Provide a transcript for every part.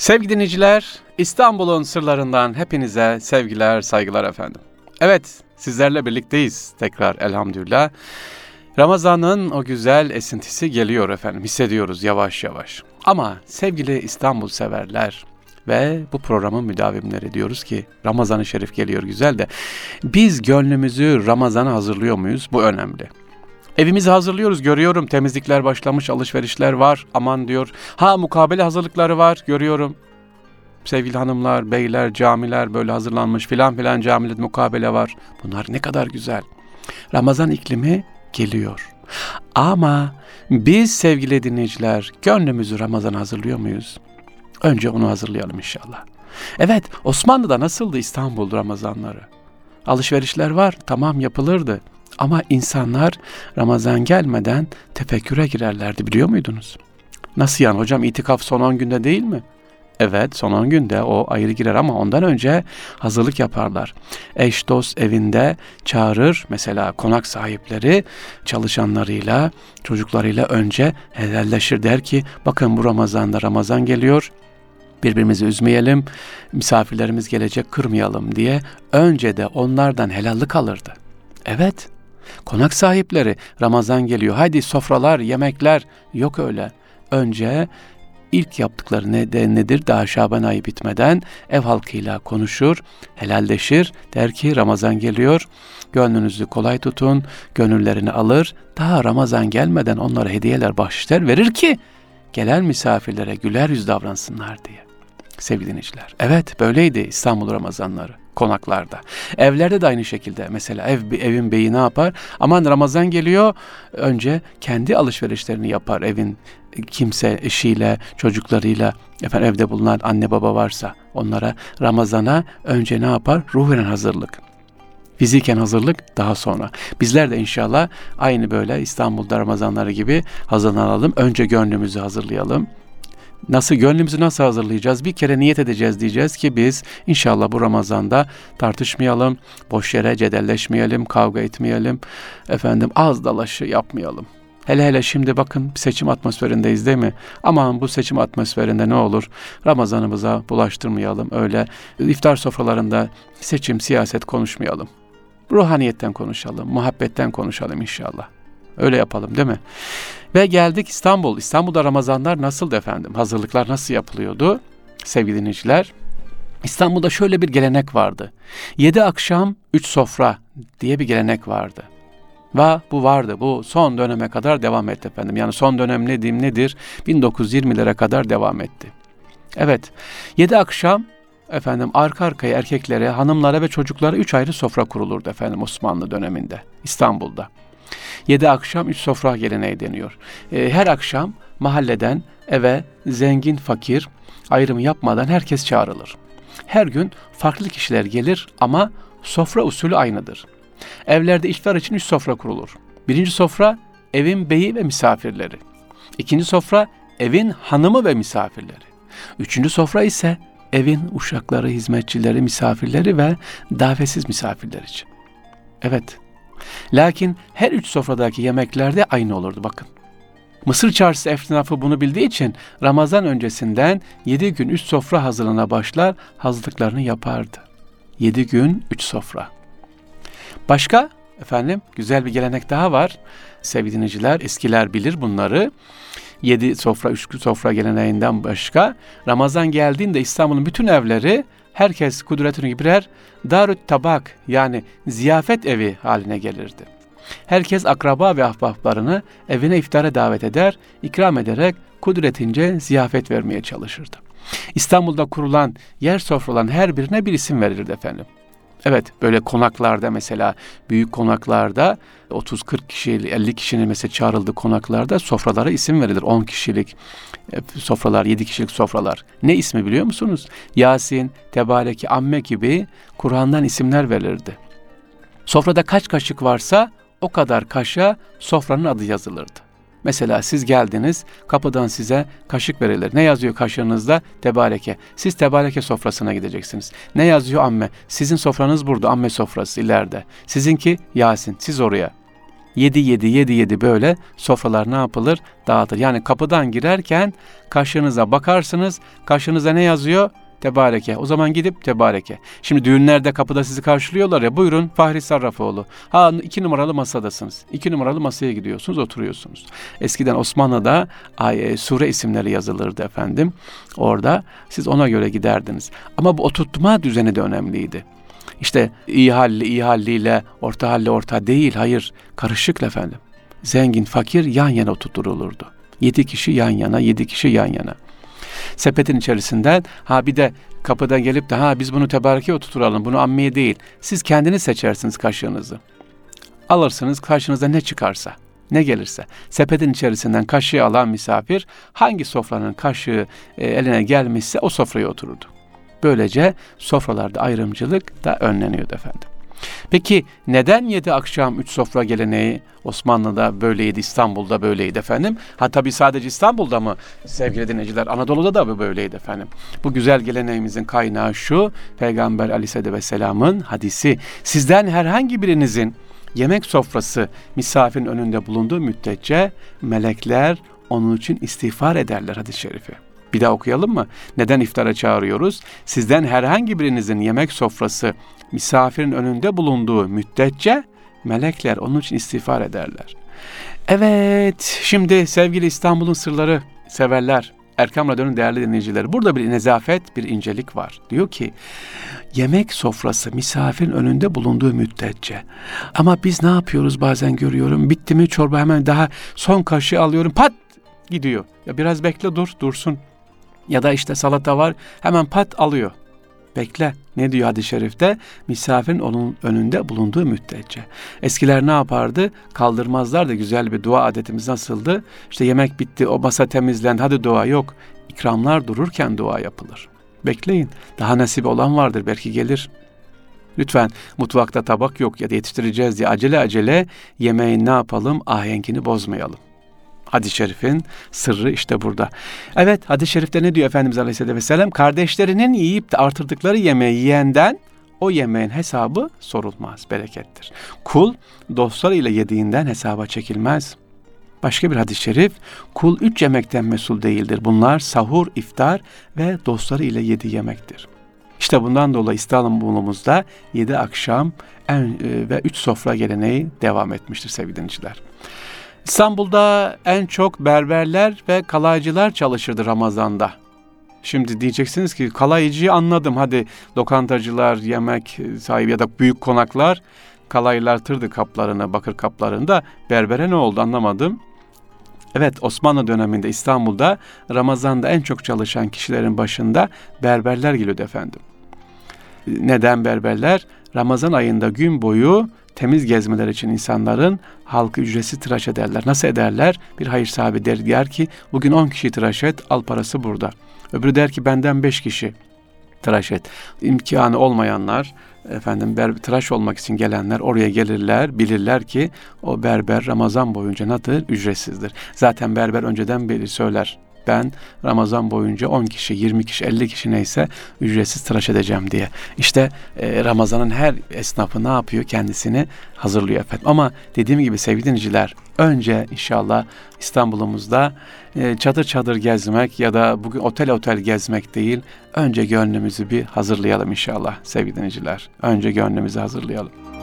Sevgili dinleyiciler, İstanbul'un sırlarından hepinize sevgiler, saygılar efendim. Evet, sizlerle birlikteyiz tekrar elhamdülillah. Ramazan'ın o güzel esintisi geliyor efendim, hissediyoruz yavaş yavaş. Ama sevgili İstanbul severler ve bu programın müdavimleri diyoruz ki Ramazan-ı Şerif geliyor güzel de biz gönlümüzü Ramazan'a hazırlıyor muyuz? Bu önemli. Evimizi hazırlıyoruz görüyorum temizlikler başlamış alışverişler var aman diyor. Ha mukabele hazırlıkları var görüyorum. Sevgili hanımlar, beyler, camiler böyle hazırlanmış filan filan camilerde mukabele var. Bunlar ne kadar güzel. Ramazan iklimi geliyor. Ama biz sevgili dinleyiciler gönlümüzü Ramazan hazırlıyor muyuz? Önce onu hazırlayalım inşallah. Evet Osmanlı'da nasıldı İstanbul Ramazanları? Alışverişler var tamam yapılırdı. Ama insanlar Ramazan gelmeden tefekküre girerlerdi biliyor muydunuz? Nasıl yani hocam itikaf son 10 günde değil mi? Evet son 10 günde o ayrı girer ama ondan önce hazırlık yaparlar. Eş dost evinde çağırır mesela konak sahipleri çalışanlarıyla çocuklarıyla önce helalleşir der ki bakın bu Ramazan'da Ramazan geliyor birbirimizi üzmeyelim, misafirlerimiz gelecek kırmayalım diye önce de onlardan helallik alırdı. Evet, konak sahipleri Ramazan geliyor, haydi sofralar, yemekler, yok öyle. Önce ilk yaptıkları ne de nedir? Daha Şaban ayı bitmeden ev halkıyla konuşur, helalleşir. Der ki Ramazan geliyor, gönlünüzü kolay tutun, gönüllerini alır. Daha Ramazan gelmeden onlara hediyeler, bahşişler verir ki gelen misafirlere güler yüz davransınlar diye. Sevgili dinleyiciler. Evet böyleydi İstanbul Ramazanları konaklarda. Evlerde de aynı şekilde. Mesela ev evin beyi ne yapar? Aman Ramazan geliyor. Önce kendi alışverişlerini yapar evin kimse eşiyle, çocuklarıyla, efendim evde bulunan anne baba varsa onlara Ramazana önce ne yapar? Ruhen hazırlık. Fiziken hazırlık daha sonra. Bizler de inşallah aynı böyle İstanbul'da Ramazanları gibi hazırlanalım. Önce gönlümüzü hazırlayalım. Nasıl gönlümüzü nasıl hazırlayacağız? Bir kere niyet edeceğiz diyeceğiz ki biz inşallah bu Ramazan'da tartışmayalım, boş yere cedelleşmeyelim, kavga etmeyelim, efendim az dalaşı yapmayalım. Hele hele şimdi bakın seçim atmosferindeyiz değil mi? Aman bu seçim atmosferinde ne olur Ramazanımıza bulaştırmayalım. Öyle iftar sofralarında seçim, siyaset konuşmayalım. Ruhaniyetten konuşalım, muhabbetten konuşalım inşallah. Öyle yapalım değil mi? Ve geldik İstanbul. İstanbul'da Ramazanlar nasıldı efendim? Hazırlıklar nasıl yapılıyordu? Sevgili dinleyiciler, İstanbul'da şöyle bir gelenek vardı. Yedi akşam üç sofra diye bir gelenek vardı. Ve bu vardı. Bu son döneme kadar devam etti efendim. Yani son dönem ne diyeyim nedir? 1920'lere kadar devam etti. Evet. Yedi akşam efendim arka arkaya erkeklere, hanımlara ve çocuklara üç ayrı sofra kurulurdu efendim Osmanlı döneminde İstanbul'da. Yedi akşam üç sofra geleneği deniyor. E, her akşam mahalleden eve zengin fakir ayrımı yapmadan herkes çağrılır. Her gün farklı kişiler gelir ama sofra usulü aynıdır. Evlerde iftar için üç sofra kurulur. Birinci sofra evin beyi ve misafirleri. İkinci sofra evin hanımı ve misafirleri. Üçüncü sofra ise evin uşakları, hizmetçileri, misafirleri ve davetsiz misafirler için. Evet, Lakin her üç sofradaki yemeklerde aynı olurdu bakın. Mısır çarşısı esnafı bunu bildiği için Ramazan öncesinden yedi gün üç sofra hazırlığına başlar, hazırlıklarını yapardı. Yedi gün üç sofra. Başka efendim güzel bir gelenek daha var. Sevgili dinleyiciler eskiler bilir bunları. Yedi sofra, üç sofra geleneğinden başka Ramazan geldiğinde İstanbul'un bütün evleri herkes kudretini birer darüt tabak yani ziyafet evi haline gelirdi. Herkes akraba ve ahbaplarını evine iftara davet eder, ikram ederek kudretince ziyafet vermeye çalışırdı. İstanbul'da kurulan yer sofraların her birine bir isim verilirdi efendim. Evet böyle konaklarda mesela büyük konaklarda 30-40 kişi 50 kişinin mesela çağrıldığı konaklarda sofralara isim verilir. 10 kişilik e, sofralar, 7 kişilik sofralar. Ne ismi biliyor musunuz? Yasin, Tebareki, Amme gibi Kur'an'dan isimler verilirdi. Sofrada kaç kaşık varsa o kadar kaşa sofranın adı yazılırdı. Mesela siz geldiniz, kapıdan size kaşık verilir. Ne yazıyor kaşığınızda? Tebareke. Siz tebareke sofrasına gideceksiniz. Ne yazıyor amme? Sizin sofranız burada, amme sofrası ileride. Sizinki Yasin, siz oraya. Yedi yedi yedi yedi böyle sofralar ne yapılır? Dağıtır. Yani kapıdan girerken kaşınıza bakarsınız. Kaşınıza ne yazıyor? Tebareke. O zaman gidip tebareke. Şimdi düğünlerde kapıda sizi karşılıyorlar ya buyurun Fahri Sarrafoğlu. Ha iki numaralı masadasınız. İki numaralı masaya gidiyorsunuz oturuyorsunuz. Eskiden Osmanlı'da ay, sure isimleri yazılırdı efendim. Orada siz ona göre giderdiniz. Ama bu oturtma düzeni de önemliydi. İşte iyi halli iyi halliyle orta halli orta değil hayır karışık efendim. Zengin fakir yan yana oturtulurdu. Yedi kişi yan yana yedi kişi yan yana. Sepetin içerisinden ha bir de kapıdan gelip de ha biz bunu tebareke oturturalım bunu ammiye değil. Siz kendiniz seçersiniz kaşığınızı. Alırsınız karşınıza ne çıkarsa ne gelirse. Sepetin içerisinden kaşığı alan misafir hangi sofranın kaşığı e, eline gelmişse o sofraya otururdu. Böylece sofralarda ayrımcılık da önleniyordu efendim. Peki neden yedi akşam üç sofra geleneği Osmanlı'da böyleydi, İstanbul'da böyleydi efendim? Ha tabii sadece İstanbul'da mı sevgili dinleyiciler? Anadolu'da da böyleydi efendim. Bu güzel geleneğimizin kaynağı şu, Peygamber aleyhisselatü vesselamın hadisi. Sizden herhangi birinizin yemek sofrası misafirin önünde bulunduğu müddetçe melekler onun için istiğfar ederler hadis-i şerifi. Bir daha okuyalım mı? Neden iftara çağırıyoruz? Sizden herhangi birinizin yemek sofrası misafirin önünde bulunduğu müddetçe melekler onun için istiğfar ederler. Evet, şimdi sevgili İstanbul'un sırları severler, Erkam Radyo'nun değerli dinleyicileri. Burada bir nezafet, bir incelik var. Diyor ki, yemek sofrası misafirin önünde bulunduğu müddetçe. Ama biz ne yapıyoruz bazen görüyorum. Bitti mi çorba hemen daha son kaşığı alıyorum. Pat gidiyor. Ya biraz bekle dur, dursun. Ya da işte salata var hemen pat alıyor. Bekle. Ne diyor hadis-i şerifte? Misafirin onun önünde bulunduğu müddetçe. Eskiler ne yapardı? Kaldırmazlar da güzel bir dua adetimiz nasıldı? İşte yemek bitti, o masa temizlendi, hadi dua yok. İkramlar dururken dua yapılır. Bekleyin. Daha nasip olan vardır belki gelir. Lütfen mutfakta tabak yok ya da yetiştireceğiz diye acele acele yemeğin ne yapalım ahenkini bozmayalım. Hadis-i şerifin sırrı işte burada. Evet hadis-i şerifte ne diyor Efendimiz Aleyhisselatü Vesselam? Kardeşlerinin yiyip de artırdıkları yemeği yiyenden o yemeğin hesabı sorulmaz, berekettir. Kul dostlarıyla yediğinden hesaba çekilmez. Başka bir hadis-i şerif, kul üç yemekten mesul değildir. Bunlar sahur, iftar ve dostları ile yedi yemektir. İşte bundan dolayı İstanbul'umuzda yedi akşam en, e, ve üç sofra geleneği devam etmiştir sevgili dinleyiciler. İstanbul'da en çok berberler ve kalaycılar çalışırdı Ramazan'da. Şimdi diyeceksiniz ki kalaycıyı anladım. Hadi lokantacılar, yemek sahibi ya da büyük konaklar kalaylartırdı kaplarını, bakır kaplarını da berbere ne oldu anlamadım. Evet Osmanlı döneminde İstanbul'da Ramazan'da en çok çalışan kişilerin başında berberler geliyordu efendim. Neden berberler? Ramazan ayında gün boyu temiz gezmeler için insanların halkı ücretsiz tıraş ederler. Nasıl ederler? Bir hayır sahibi der, der ki bugün 10 kişi tıraş et al parası burada. Öbürü der ki benden 5 kişi tıraş et. İmkanı olmayanlar efendim ber, tıraş olmak için gelenler oraya gelirler bilirler ki o berber Ramazan boyunca nedir? Ücretsizdir. Zaten berber önceden beri söyler ben Ramazan boyunca 10 kişi, 20 kişi, 50 kişi neyse ücretsiz tıraş edeceğim diye. İşte e, Ramazan'ın her esnafı ne yapıyor? Kendisini hazırlıyor efendim. Ama dediğim gibi sevgili dinleyiciler önce inşallah İstanbul'umuzda e, çadır çadır gezmek ya da bugün otel otel gezmek değil. Önce gönlümüzü bir hazırlayalım inşallah sevgili dinleyiciler. Önce gönlümüzü hazırlayalım.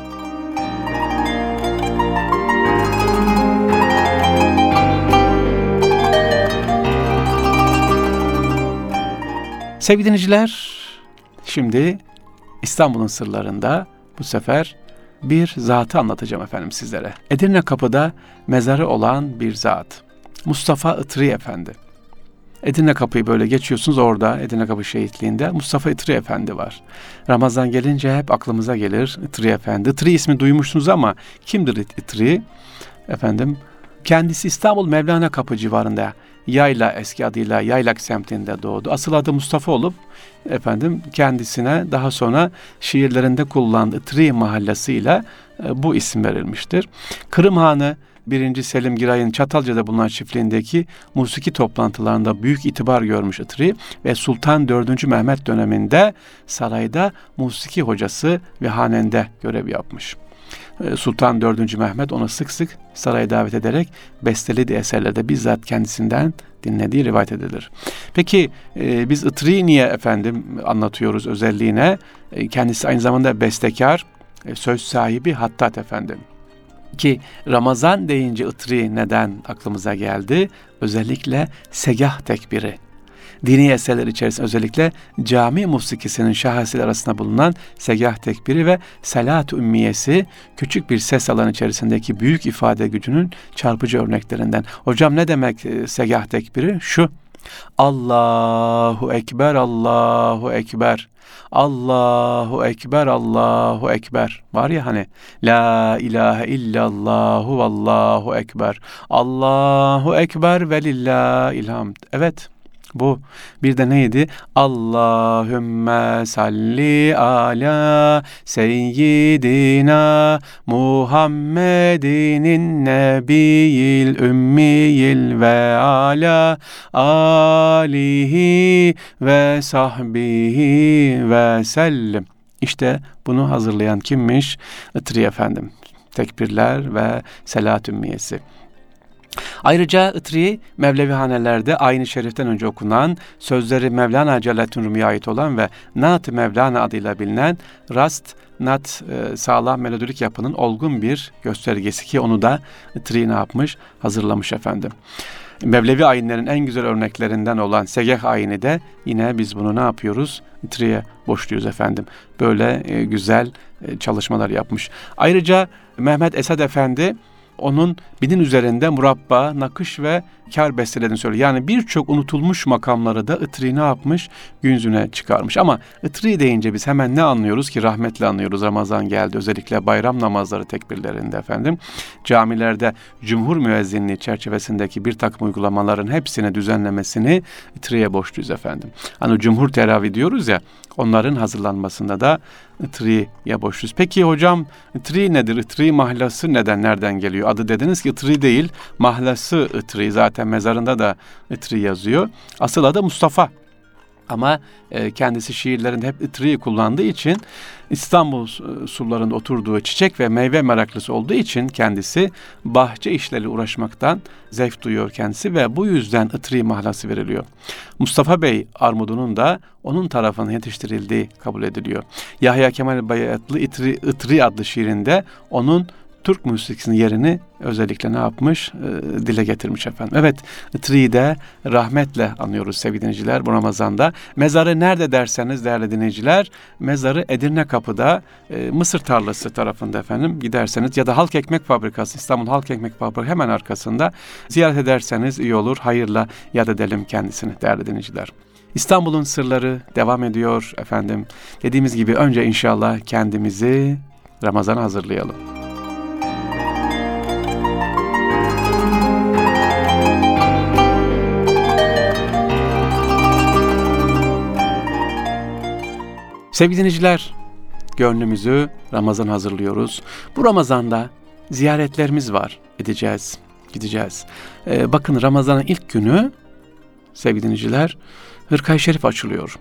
Sevgili dinleyiciler, şimdi İstanbul'un sırlarında bu sefer bir zatı anlatacağım efendim sizlere. Edirne Kapı'da mezarı olan bir zat. Mustafa Itri Efendi. Edirne Kapı'yı böyle geçiyorsunuz orada Edirne Kapı şehitliğinde Mustafa Itri Efendi var. Ramazan gelince hep aklımıza gelir Itri Efendi. Itri ismi duymuşsunuz ama kimdir Itri? Efendim kendisi İstanbul Mevlana Kapı civarında Yayla eski adıyla Yaylak semtinde doğdu. Asıl adı Mustafa olup efendim kendisine daha sonra şiirlerinde kullandığı Tri mahallesiyle e, bu isim verilmiştir. Kırım Hanı 1. Selim Giray'ın Çatalca'da bulunan çiftliğindeki musiki toplantılarında büyük itibar görmüş Itri ve Sultan 4. Mehmet döneminde sarayda musiki hocası ve hanende görev yapmış. E, Sultan 4. Mehmet onu sık sık saraya davet ederek bestelediği eserlerde bizzat kendisinden dinlediği rivayet edilir. Peki e, biz Itri niye efendim anlatıyoruz özelliğine? E, kendisi aynı zamanda bestekar, e, söz sahibi Hattat efendim. Ki Ramazan deyince Itri neden aklımıza geldi? Özellikle segah tekbiri dini eserler içerisinde özellikle cami musikisinin şahesiyle arasında bulunan segah tekbiri ve salat ümmiyesi küçük bir ses alanı içerisindeki büyük ifade gücünün çarpıcı örneklerinden. Hocam ne demek e, segah tekbiri? Şu. Allahu Ekber, Allahu Ekber. Allahu Ekber, Allahu Ekber. Var ya hani La ilahe illallahu vallahu ekber. Allahu Ekber ve lillahil hamd. Evet bu bir de neydi? Allahümme salli ala seyyidina Muhammedinin nebiyil ümmiyil ve ala alihi ve sahbihi ve sellim. İşte bunu hazırlayan kimmiş? Itri efendim. Tekbirler ve selat ümmiyesi. Ayrıca Itri Mevlevihanelerde aynı şeriften önce okunan, sözleri Mevlana Celaleddin Rumi'ye ait olan ve Nat Mevlana adıyla bilinen Rast Nat e, sağlam melodik yapının olgun bir göstergesi ki onu da Itri ne yapmış? Hazırlamış efendim. Mevlevi ayinlerin en güzel örneklerinden olan Segeh ayini de yine biz bunu ne yapıyoruz? Tri'ye boşluyuz efendim. Böyle e, güzel e, çalışmalar yapmış. Ayrıca Mehmet Esad Efendi onun binin üzerinde murabba, nakış ve kar bestelediğini söylüyor. Yani birçok unutulmuş makamları da Itri ne yapmış? Gün yüzüne çıkarmış. Ama Itri deyince biz hemen ne anlıyoruz ki? Rahmetle anlıyoruz. Ramazan geldi. Özellikle bayram namazları tekbirlerinde efendim. Camilerde cumhur müezzinliği çerçevesindeki bir takım uygulamaların hepsini düzenlemesini Itri'ye borçluyuz efendim. Hani cumhur teravih diyoruz ya onların hazırlanmasında da Itri'ye borçluyuz. Peki hocam Itri nedir? Itri mahlası neden, nereden geliyor? Adı dediniz ki Itri değil, mahlası Itri. Zaten mezarında da Itri yazıyor. Asıl adı Mustafa. Ama e, kendisi şiirlerinde hep itriyi kullandığı için İstanbul surlarında oturduğu çiçek ve meyve meraklısı olduğu için kendisi bahçe işleri uğraşmaktan zevk duyuyor kendisi ve bu yüzden itri mahlası veriliyor. Mustafa Bey armudunun da onun tarafından yetiştirildiği kabul ediliyor. Yahya Kemal Bayatlı İtri, İtri adlı şiirinde onun Türk musikisinin yerini özellikle ne yapmış? E, dile getirmiş efendim. Evet, Tri'de rahmetle anıyoruz sevgili dinleyiciler bu Ramazan'da. Mezarı nerede derseniz değerli dinleyiciler, mezarı Edirne Kapı'da e, Mısır tarlası tarafında efendim giderseniz ya da Halk Ekmek Fabrikası, İstanbul Halk Ekmek Fabrikası hemen arkasında ziyaret ederseniz iyi olur. Hayırla yad edelim kendisini değerli dinleyiciler. İstanbul'un sırları devam ediyor efendim. Dediğimiz gibi önce inşallah kendimizi Ramazan'a hazırlayalım. Sevgili dinleyiciler, gönlümüzü Ramazan hazırlıyoruz. Bu Ramazan'da ziyaretlerimiz var. Edeceğiz, gideceğiz. Ee, bakın Ramazan'ın ilk günü sevgili dinleyiciler Hırkay Şerif açılıyor.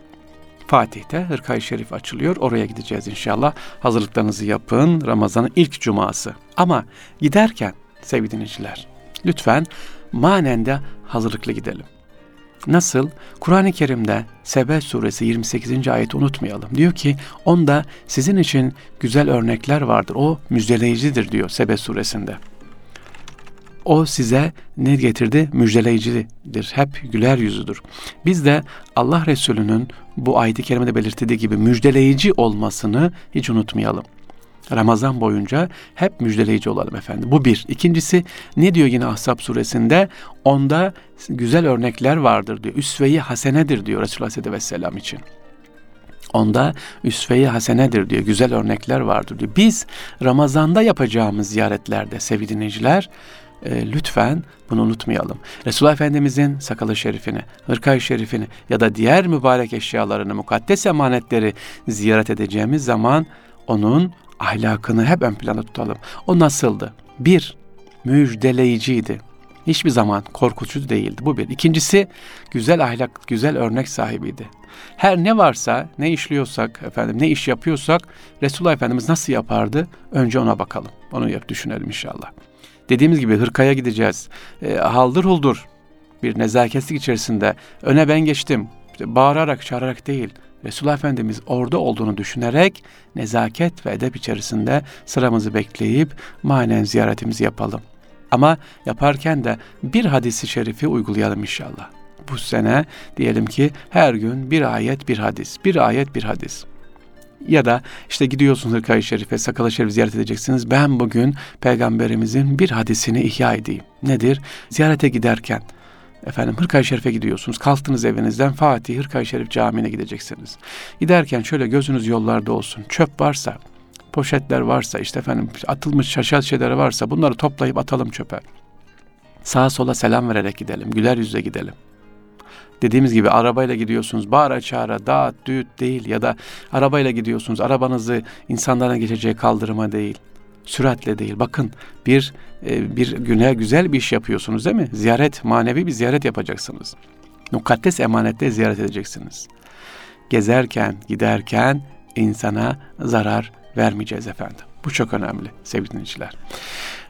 Fatih'te Hırkay Şerif açılıyor. Oraya gideceğiz inşallah. Hazırlıklarınızı yapın. Ramazan'ın ilk cuması. Ama giderken sevgili dinleyiciler lütfen manen de hazırlıklı gidelim. Nasıl? Kur'an-ı Kerim'de Sebe suresi 28. ayeti unutmayalım. Diyor ki onda sizin için güzel örnekler vardır. O müjdeleyicidir diyor Sebe suresinde. O size ne getirdi? Müjdeleyicidir. Hep güler yüzüdür. Biz de Allah Resulü'nün bu ayet-i kerimede belirttiği gibi müjdeleyici olmasını hiç unutmayalım. Ramazan boyunca hep müjdeleyici olalım efendim. Bu bir. İkincisi ne diyor yine Ahzab suresinde? Onda güzel örnekler vardır diyor. Üsve-i hasenedir diyor Resulullah Aleyhisselatü Vesselam için. Onda üsve-i hasenedir diyor. Güzel örnekler vardır diyor. Biz Ramazan'da yapacağımız ziyaretlerde sevgili dinleyiciler e, lütfen bunu unutmayalım. Resulullah Efendimizin sakalı şerifini, hırkayı şerifini ya da diğer mübarek eşyalarını, mukaddes emanetleri ziyaret edeceğimiz zaman onun ahlakını hep ön plana tutalım. O nasıldı? Bir, müjdeleyiciydi. Hiçbir zaman korkutucu değildi. Bu bir. İkincisi güzel ahlak, güzel örnek sahibiydi. Her ne varsa, ne işliyorsak, efendim ne iş yapıyorsak Resulullah Efendimiz nasıl yapardı? Önce ona bakalım. Onu yap düşünelim inşallah. Dediğimiz gibi hırkaya gideceğiz. E, haldır huldur bir nezaketlik içerisinde öne ben geçtim. İşte bağırarak, çağırarak değil. Resulullah Efendimiz orada olduğunu düşünerek nezaket ve edep içerisinde sıramızı bekleyip manen ziyaretimizi yapalım. Ama yaparken de bir hadisi şerifi uygulayalım inşallah. Bu sene diyelim ki her gün bir ayet bir hadis, bir ayet bir hadis. Ya da işte gidiyorsunuz Hırkayı Şerif'e, Sakala Şerif ziyaret edeceksiniz. Ben bugün Peygamberimizin bir hadisini ihya edeyim. Nedir? Ziyarete giderken Efendim Hırkay Şerif'e gidiyorsunuz. Kalktınız evinizden Fatih Hırkay Şerif Camii'ne gideceksiniz. Giderken şöyle gözünüz yollarda olsun. Çöp varsa, poşetler varsa, işte efendim atılmış şaşal şeyler varsa bunları toplayıp atalım çöpe. Sağa sola selam vererek gidelim. Güler yüzle gidelim. Dediğimiz gibi arabayla gidiyorsunuz bağıra çağıra dağıt düğüt değil ya da arabayla gidiyorsunuz arabanızı insanların geçeceği kaldırıma değil süratle değil. Bakın bir e, bir güne güzel bir iş yapıyorsunuz değil mi? Ziyaret, manevi bir ziyaret yapacaksınız. Mukaddes emanette ziyaret edeceksiniz. Gezerken, giderken insana zarar vermeyeceğiz efendim. Bu çok önemli sevgili dinleyiciler.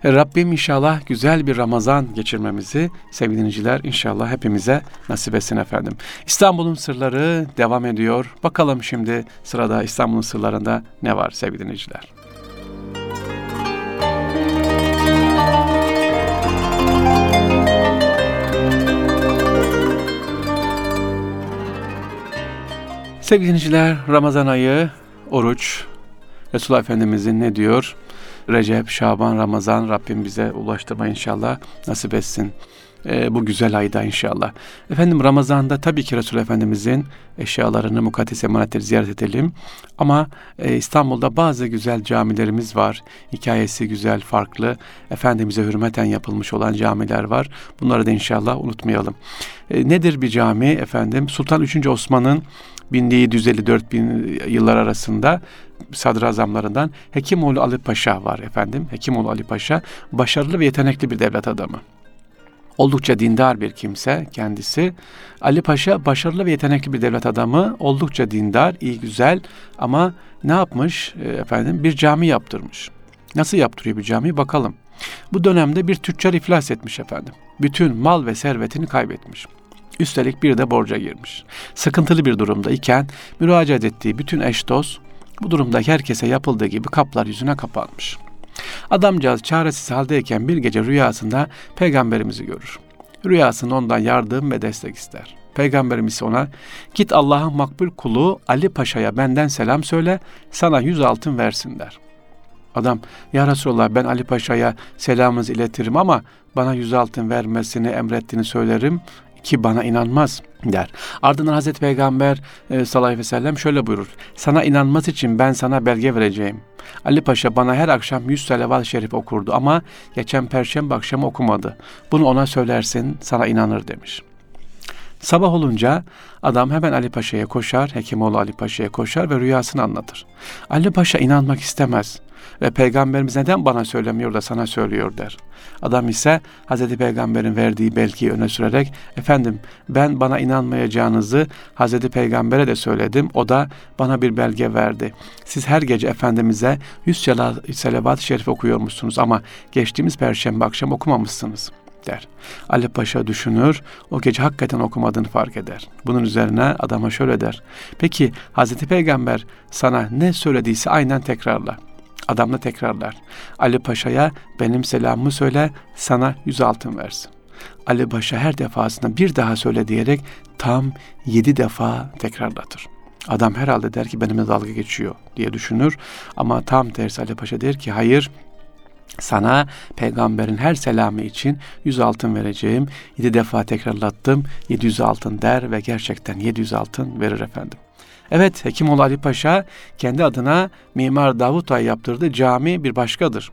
E, Rabbim inşallah güzel bir Ramazan geçirmemizi sevgili dinleyiciler inşallah hepimize nasip etsin efendim. İstanbul'un sırları devam ediyor. Bakalım şimdi sırada İstanbul'un sırlarında ne var sevgili dinleyiciler. Sevgili dinleyiciler, Ramazan ayı, oruç, Resulullah Efendimizin ne diyor? Recep, Şaban, Ramazan Rabbim bize ulaştırma inşallah nasip etsin. Ee, bu güzel ayda inşallah. Efendim Ramazan'da tabii ki Resulullah Efendimizin eşyalarını, mukaddes emanetleri ziyaret edelim. Ama e, İstanbul'da bazı güzel camilerimiz var. Hikayesi güzel, farklı. Efendimiz'e hürmeten yapılmış olan camiler var. Bunları da inşallah unutmayalım. E, nedir bir cami efendim? Sultan 3. Osman'ın 1754 bin yıllar arasında sadrazamlarından Hekimoğlu Ali Paşa var efendim. Hekimoğlu Ali Paşa başarılı ve yetenekli bir devlet adamı. Oldukça dindar bir kimse kendisi. Ali Paşa başarılı ve yetenekli bir devlet adamı. Oldukça dindar, iyi güzel ama ne yapmış e, efendim? Bir cami yaptırmış. Nasıl yaptırıyor bir cami bakalım. Bu dönemde bir tüccar iflas etmiş efendim. Bütün mal ve servetini kaybetmiş. Üstelik bir de borca girmiş. Sıkıntılı bir durumda iken müracaat ettiği bütün eş dost bu durumda herkese yapıldığı gibi kaplar yüzüne kapanmış. Adamcağız çaresiz haldeyken bir gece rüyasında peygamberimizi görür. Rüyasında ondan yardım ve destek ister. Peygamberimiz ona git Allah'ın makbul kulu Ali Paşa'ya benden selam söyle sana yüz altın versin der. Adam ya Resulallah ben Ali Paşa'ya selamınızı iletirim ama bana yüz altın vermesini emrettiğini söylerim ki bana inanmaz der. Ardından Hazreti Peygamber e, sallallahu aleyhi ve sellem şöyle buyurur. Sana inanmaz için ben sana belge vereceğim. Ali Paşa bana her akşam yüz salavat-ı şerif okurdu ama geçen perşembe akşamı okumadı. Bunu ona söylersin sana inanır demiş. Sabah olunca adam hemen Ali Paşa'ya koşar, Hekimoğlu Ali Paşa'ya koşar ve rüyasını anlatır. Ali Paşa inanmak istemez ve peygamberimiz neden bana söylemiyor da sana söylüyor der. Adam ise Hazreti Peygamber'in verdiği belgeyi öne sürerek efendim ben bana inanmayacağınızı Hazreti Peygamber'e de söyledim. O da bana bir belge verdi. Siz her gece Efendimiz'e yüz selavat-ı şerif okuyormuşsunuz ama geçtiğimiz perşembe akşam okumamışsınız.'' Der. Ali Paşa düşünür, o gece hakikaten okumadığını fark eder. Bunun üzerine adama şöyle der. Peki Hazreti Peygamber sana ne söylediyse aynen tekrarla. Adam da tekrarlar. Ali Paşa'ya benim selamımı söyle sana yüz altın versin. Ali Paşa her defasında bir daha söyle diyerek tam yedi defa tekrarlatır. Adam herhalde der ki benimle dalga geçiyor diye düşünür. Ama tam tersi Ali Paşa der ki hayır sana peygamberin her selamı için yüz altın vereceğim. Yedi defa tekrarlattım. Yedi yüz altın der ve gerçekten yedi yüz altın verir efendim. Evet Hekimoğlu Ali Paşa kendi adına Mimar Davut Ay yaptırdığı cami bir başkadır.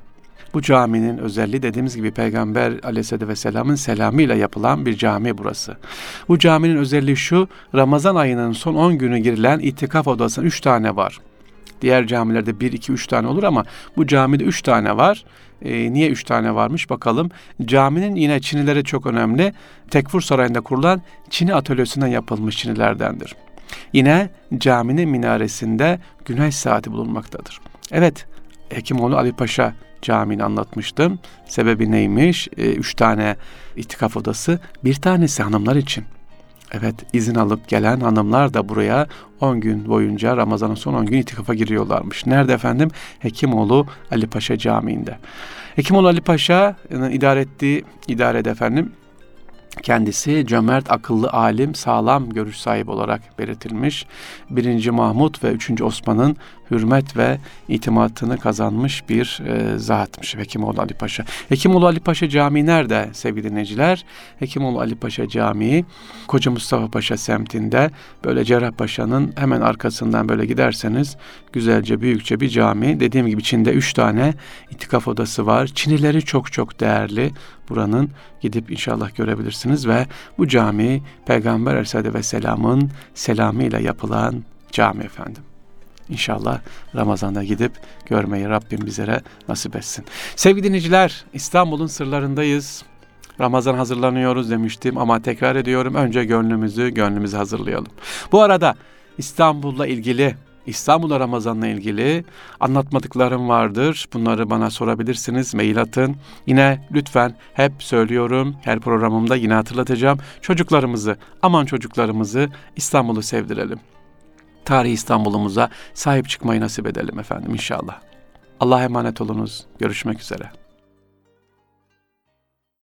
Bu caminin özelliği dediğimiz gibi Peygamber aleyhisselatü vesselamın selamıyla yapılan bir cami burası. Bu caminin özelliği şu, Ramazan ayının son 10 günü girilen itikaf odasının 3 tane var. Diğer camilerde bir, iki, üç tane olur ama bu camide üç tane var. E, niye üç tane varmış bakalım. Caminin yine çinileri çok önemli. Tekfur Sarayı'nda kurulan Çini atölyesinden yapılmış çinilerdendir. Yine caminin minaresinde güneş saati bulunmaktadır. Evet, Hekimoğlu Ali Paşa Camii'ni anlatmıştım. Sebebi neymiş? E, üç tane itikaf odası, bir tanesi hanımlar için. Evet izin alıp gelen hanımlar da buraya 10 gün boyunca Ramazan'ın son 10 gün itikafa giriyorlarmış. Nerede efendim? Hekimoğlu Ali Paşa Camii'nde. Hekimoğlu Ali Paşa'nın idare ettiği idarede efendim Kendisi cömert, akıllı, alim, sağlam görüş sahibi olarak belirtilmiş. 1. Mahmut ve 3. Osman'ın hürmet ve itimatını kazanmış bir e, zatmış Hekimoğlu Ali Paşa. Hekimoğlu Ali Paşa Camii nerede sevgili dinleyiciler? Hekimoğlu Ali Paşa Camii Koca Mustafa Paşa semtinde böyle Cerrahpaşa'nın hemen arkasından böyle giderseniz güzelce büyükçe bir cami. Dediğim gibi içinde üç tane itikaf odası var. Çinileri çok çok değerli buranın gidip inşallah görebilirsiniz ve bu cami Peygamber Aleyhisselatü Vesselam'ın selamıyla yapılan cami efendim. İnşallah Ramazan'da gidip görmeyi Rabbim bizlere nasip etsin. Sevgili dinleyiciler İstanbul'un sırlarındayız. Ramazan hazırlanıyoruz demiştim ama tekrar ediyorum önce gönlümüzü gönlümüzü hazırlayalım. Bu arada İstanbul'la ilgili İstanbul'a Ramazan'la ilgili anlatmadıklarım vardır. Bunları bana sorabilirsiniz. Mail atın. Yine lütfen hep söylüyorum. Her programımda yine hatırlatacağım. Çocuklarımızı, aman çocuklarımızı İstanbul'u sevdirelim. Tarihi İstanbul'umuza sahip çıkmayı nasip edelim efendim inşallah. Allah'a emanet olunuz. Görüşmek üzere.